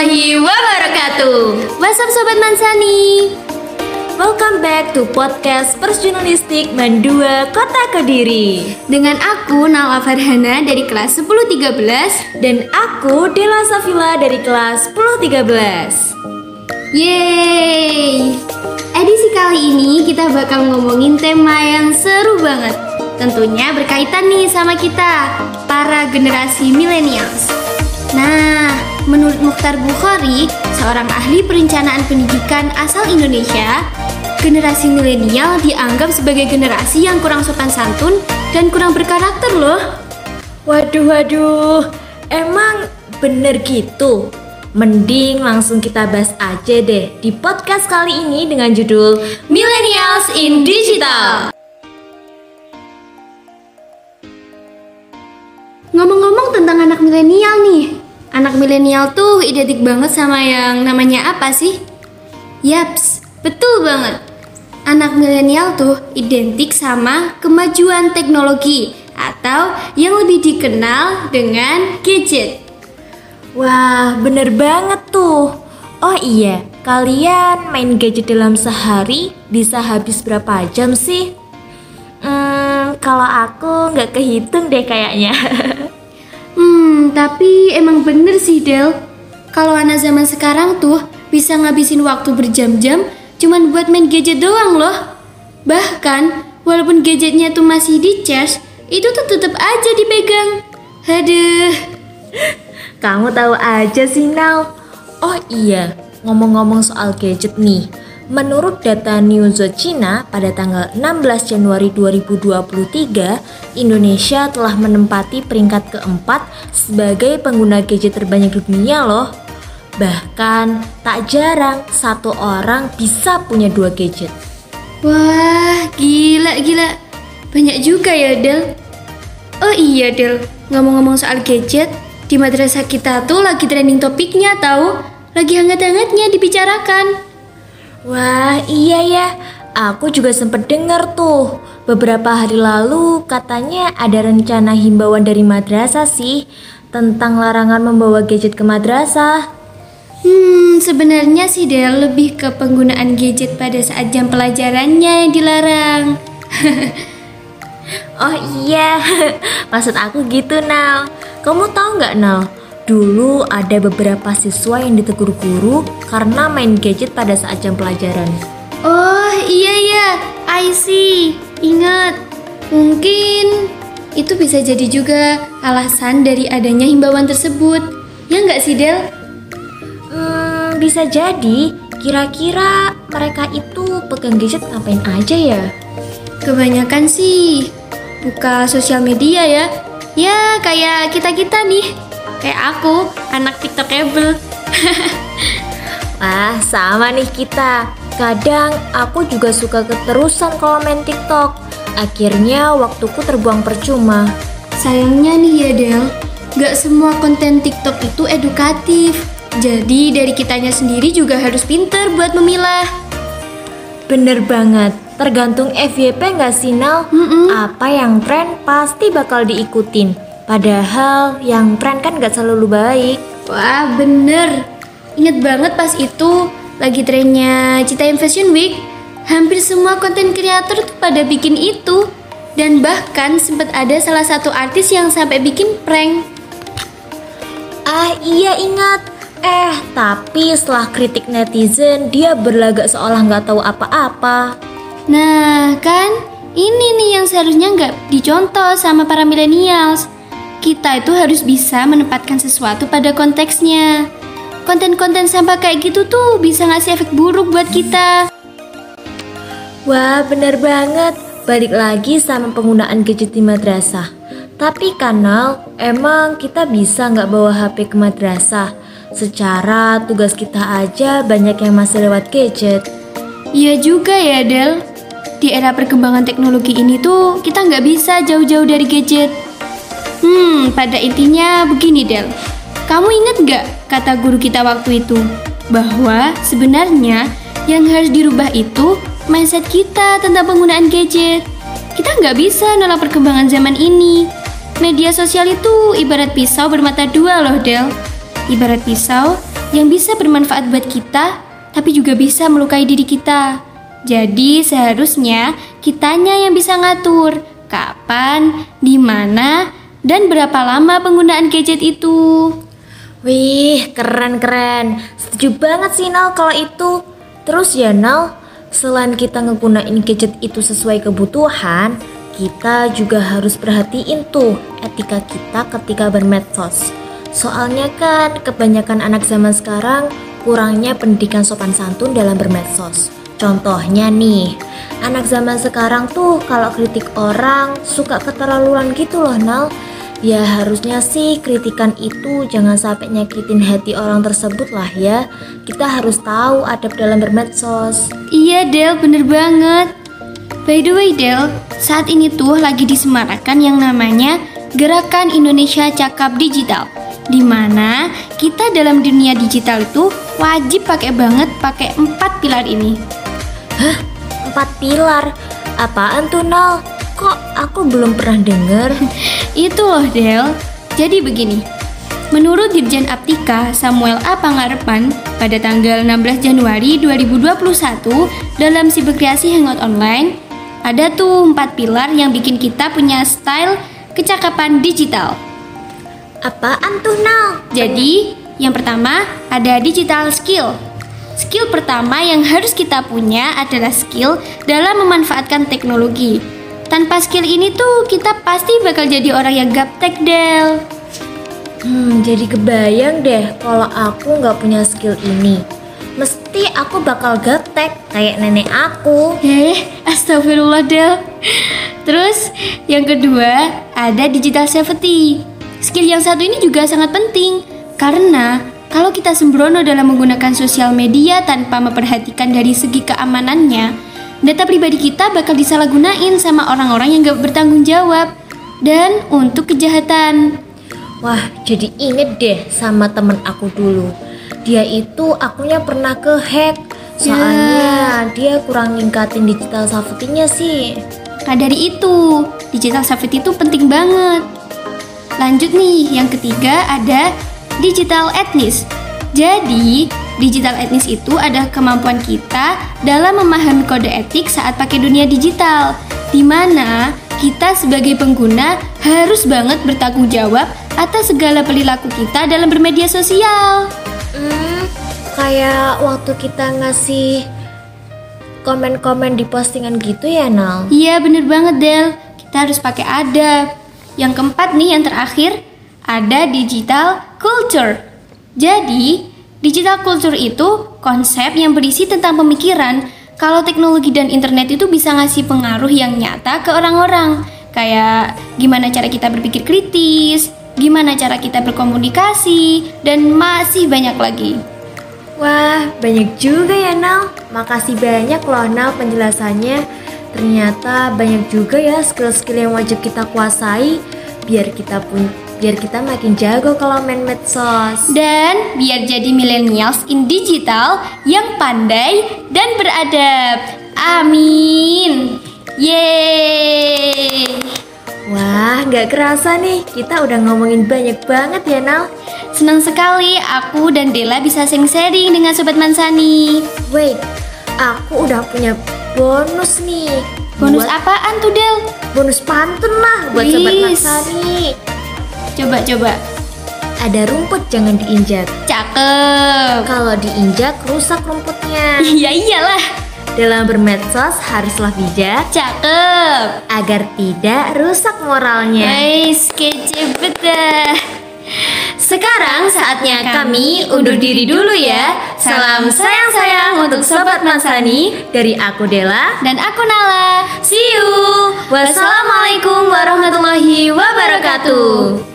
What's up Sobat Mansani? Welcome back to podcast Pers Jurnalistik Mandua Kota Kediri. Dengan aku Nala Farhana dari kelas 1013 Dan aku Dela Safila dari kelas 1013 Yeay! Edisi kali ini kita bakal ngomongin tema yang seru banget. Tentunya berkaitan nih sama kita, para generasi millennials. Nah, menurut Mukhtar Bukhari, seorang ahli perencanaan pendidikan asal Indonesia, generasi milenial dianggap sebagai generasi yang kurang sopan santun dan kurang berkarakter loh. Waduh, waduh, emang bener gitu? Mending langsung kita bahas aja deh di podcast kali ini dengan judul Millennials in Digital. Ngomong-ngomong tentang anak milenial nih, anak milenial tuh identik banget sama yang namanya apa sih? Yaps, betul banget. Anak milenial tuh identik sama kemajuan teknologi atau yang lebih dikenal dengan gadget. Wah, bener banget tuh. Oh iya, kalian main gadget dalam sehari bisa habis berapa jam sih? Hmm, kalau aku nggak kehitung deh kayaknya. Tapi emang bener sih Del. Kalau anak zaman sekarang tuh bisa ngabisin waktu berjam-jam cuman buat main gadget doang loh. Bahkan walaupun gadgetnya tuh masih di charge, itu tuh tetap aja dipegang. Aduh. Kamu tahu aja sih Nal. Oh iya, ngomong-ngomong soal gadget nih. Menurut data Newzoo China pada tanggal 16 Januari 2023, Indonesia telah menempati peringkat keempat sebagai pengguna gadget terbanyak di dunia loh. Bahkan tak jarang satu orang bisa punya dua gadget. Wah, gila gila. Banyak juga ya, Del. Oh iya, Del. Ngomong-ngomong soal gadget, di madrasah kita tuh lagi trending topiknya tahu, lagi hangat-hangatnya dibicarakan. Wah, iya ya. Aku juga sempat dengar tuh. Beberapa hari lalu katanya ada rencana himbauan dari madrasah sih tentang larangan membawa gadget ke madrasah. Hmm, sebenarnya sih Del lebih ke penggunaan gadget pada saat jam pelajarannya yang dilarang. oh iya, maksud aku gitu Nal. Kamu tahu nggak Nal? Dulu ada beberapa siswa yang ditegur guru karena main gadget pada saat jam pelajaran. Oh iya ya, I see. Ingat, mungkin itu bisa jadi juga alasan dari adanya himbauan tersebut. Ya nggak sih Del? Hmm, bisa jadi. Kira-kira mereka itu pegang gadget ngapain aja ya? Kebanyakan sih buka sosial media ya. Ya kayak kita-kita nih. Kayak aku, anak tiktokable. Wah, sama nih kita. Kadang aku juga suka keterusan kalau main TikTok. Akhirnya waktuku terbuang percuma. Sayangnya nih ya Del, gak semua konten TikTok itu edukatif. Jadi dari kitanya sendiri juga harus pinter buat memilah. Bener banget, tergantung FYP nggak sih Nal? Mm -mm. Apa yang tren pasti bakal diikutin. Padahal yang tren kan gak selalu baik. Wah bener. Ingat banget pas itu lagi trennya Cita Fashion Week. Hampir semua konten kreator tuh pada bikin itu. Dan bahkan sempat ada salah satu artis yang sampai bikin prank. Ah iya ingat. Eh tapi setelah kritik netizen dia berlagak seolah nggak tahu apa-apa. Nah kan ini nih yang seharusnya nggak dicontoh sama para millennials kita itu harus bisa menempatkan sesuatu pada konteksnya. Konten-konten sampah kayak gitu tuh bisa ngasih efek buruk buat kita. Wah, bener banget. Balik lagi sama penggunaan gadget di madrasah. Tapi kanal, emang kita bisa nggak bawa HP ke madrasah? Secara tugas kita aja banyak yang masih lewat gadget. Iya juga ya, Del. Di era perkembangan teknologi ini tuh kita nggak bisa jauh-jauh dari gadget. Hmm, pada intinya begini Del. Kamu ingat gak kata guru kita waktu itu? Bahwa sebenarnya yang harus dirubah itu mindset kita tentang penggunaan gadget. Kita nggak bisa nolak perkembangan zaman ini. Media sosial itu ibarat pisau bermata dua loh Del. Ibarat pisau yang bisa bermanfaat buat kita, tapi juga bisa melukai diri kita. Jadi seharusnya kitanya yang bisa ngatur kapan, di mana, dan berapa lama penggunaan gadget itu. Wih, keren-keren. Setuju banget sih Nal kalau itu. Terus ya Nal, selain kita ngegunain gadget itu sesuai kebutuhan, kita juga harus perhatiin tuh etika kita ketika bermedsos. Soalnya kan kebanyakan anak zaman sekarang kurangnya pendidikan sopan santun dalam bermedsos. Contohnya nih, anak zaman sekarang tuh kalau kritik orang suka keterlaluan gitu loh Nal Ya harusnya sih kritikan itu jangan sampai nyakitin hati orang tersebut lah ya Kita harus tahu adab dalam bermedsos Iya Del, bener banget. By the way Del, saat ini tuh lagi disemarakan yang namanya Gerakan Indonesia Cakap Digital di mana kita dalam dunia digital itu wajib pakai banget pakai empat pilar ini. Hah? Empat pilar? Apaan tuh Nal? Kok aku belum pernah denger? Itu loh Del. Jadi begini. Menurut Dirjen Aptika Samuel A. Pangarepan pada tanggal 16 Januari 2021 dalam Siberkreasi Hangout Online, ada tuh empat pilar yang bikin kita punya style kecakapan digital. Apaan tuh Nal? Jadi, yang pertama ada digital skill. Skill pertama yang harus kita punya adalah skill dalam memanfaatkan teknologi. Tanpa skill ini tuh kita pasti bakal jadi orang yang gaptek Del. Hmm, jadi kebayang deh kalau aku nggak punya skill ini. Mesti aku bakal gaptek kayak nenek aku. Eh, astagfirullah Del. Terus yang kedua ada digital safety. Skill yang satu ini juga sangat penting karena kalau kita sembrono dalam menggunakan sosial media tanpa memperhatikan dari segi keamanannya, data pribadi kita bakal disalahgunain sama orang-orang yang gak bertanggung jawab dan untuk kejahatan. Wah, jadi inget deh sama temen aku dulu. Dia itu akunya pernah ke hack. Soalnya dia kurang ningkatin digital safety-nya sih. Nah dari itu, digital safety itu penting banget. Lanjut nih, yang ketiga ada digital etnis. Jadi, digital etnis itu adalah kemampuan kita dalam memahami kode etik saat pakai dunia digital, di mana kita sebagai pengguna harus banget bertanggung jawab atas segala perilaku kita dalam bermedia sosial. Hmm, kayak waktu kita ngasih komen-komen di postingan gitu ya, Nal? Iya bener banget Del, kita harus pakai adab. Yang keempat nih yang terakhir ada digital culture. Jadi digital culture itu konsep yang berisi tentang pemikiran kalau teknologi dan internet itu bisa ngasih pengaruh yang nyata ke orang-orang. Kayak gimana cara kita berpikir kritis, gimana cara kita berkomunikasi, dan masih banyak lagi. Wah, banyak juga ya Nal. Makasih banyak loh Nal penjelasannya. Ternyata banyak juga ya skill-skill yang wajib kita kuasai biar kita pun biar kita makin jago kalau main medsos. Dan biar jadi millennials in digital yang pandai dan beradab. Amin. Yeay. Wah, nggak kerasa nih kita udah ngomongin banyak banget ya Nal. Senang sekali aku dan Dela bisa sharing-sharing dengan Sobat Mansani. Wait, aku udah punya bonus nih. Bonus Buat- apaan tuh Del? Bonus pantun lah buat sobat Wis. Mansani. Coba-coba. Ada rumput jangan diinjak. Cakep. Kalau diinjak rusak rumputnya. Iya iyalah. Dalam bermedsos haruslah bijak Cakep. agar tidak rusak moralnya. Guys, kece bedah. Sekarang saatnya kami undur diri dulu ya. Salam sayang-sayang untuk Sobat Mansani dari aku Dela. Dan aku Nala. See you. Wassalamualaikum warahmatullahi wabarakatuh.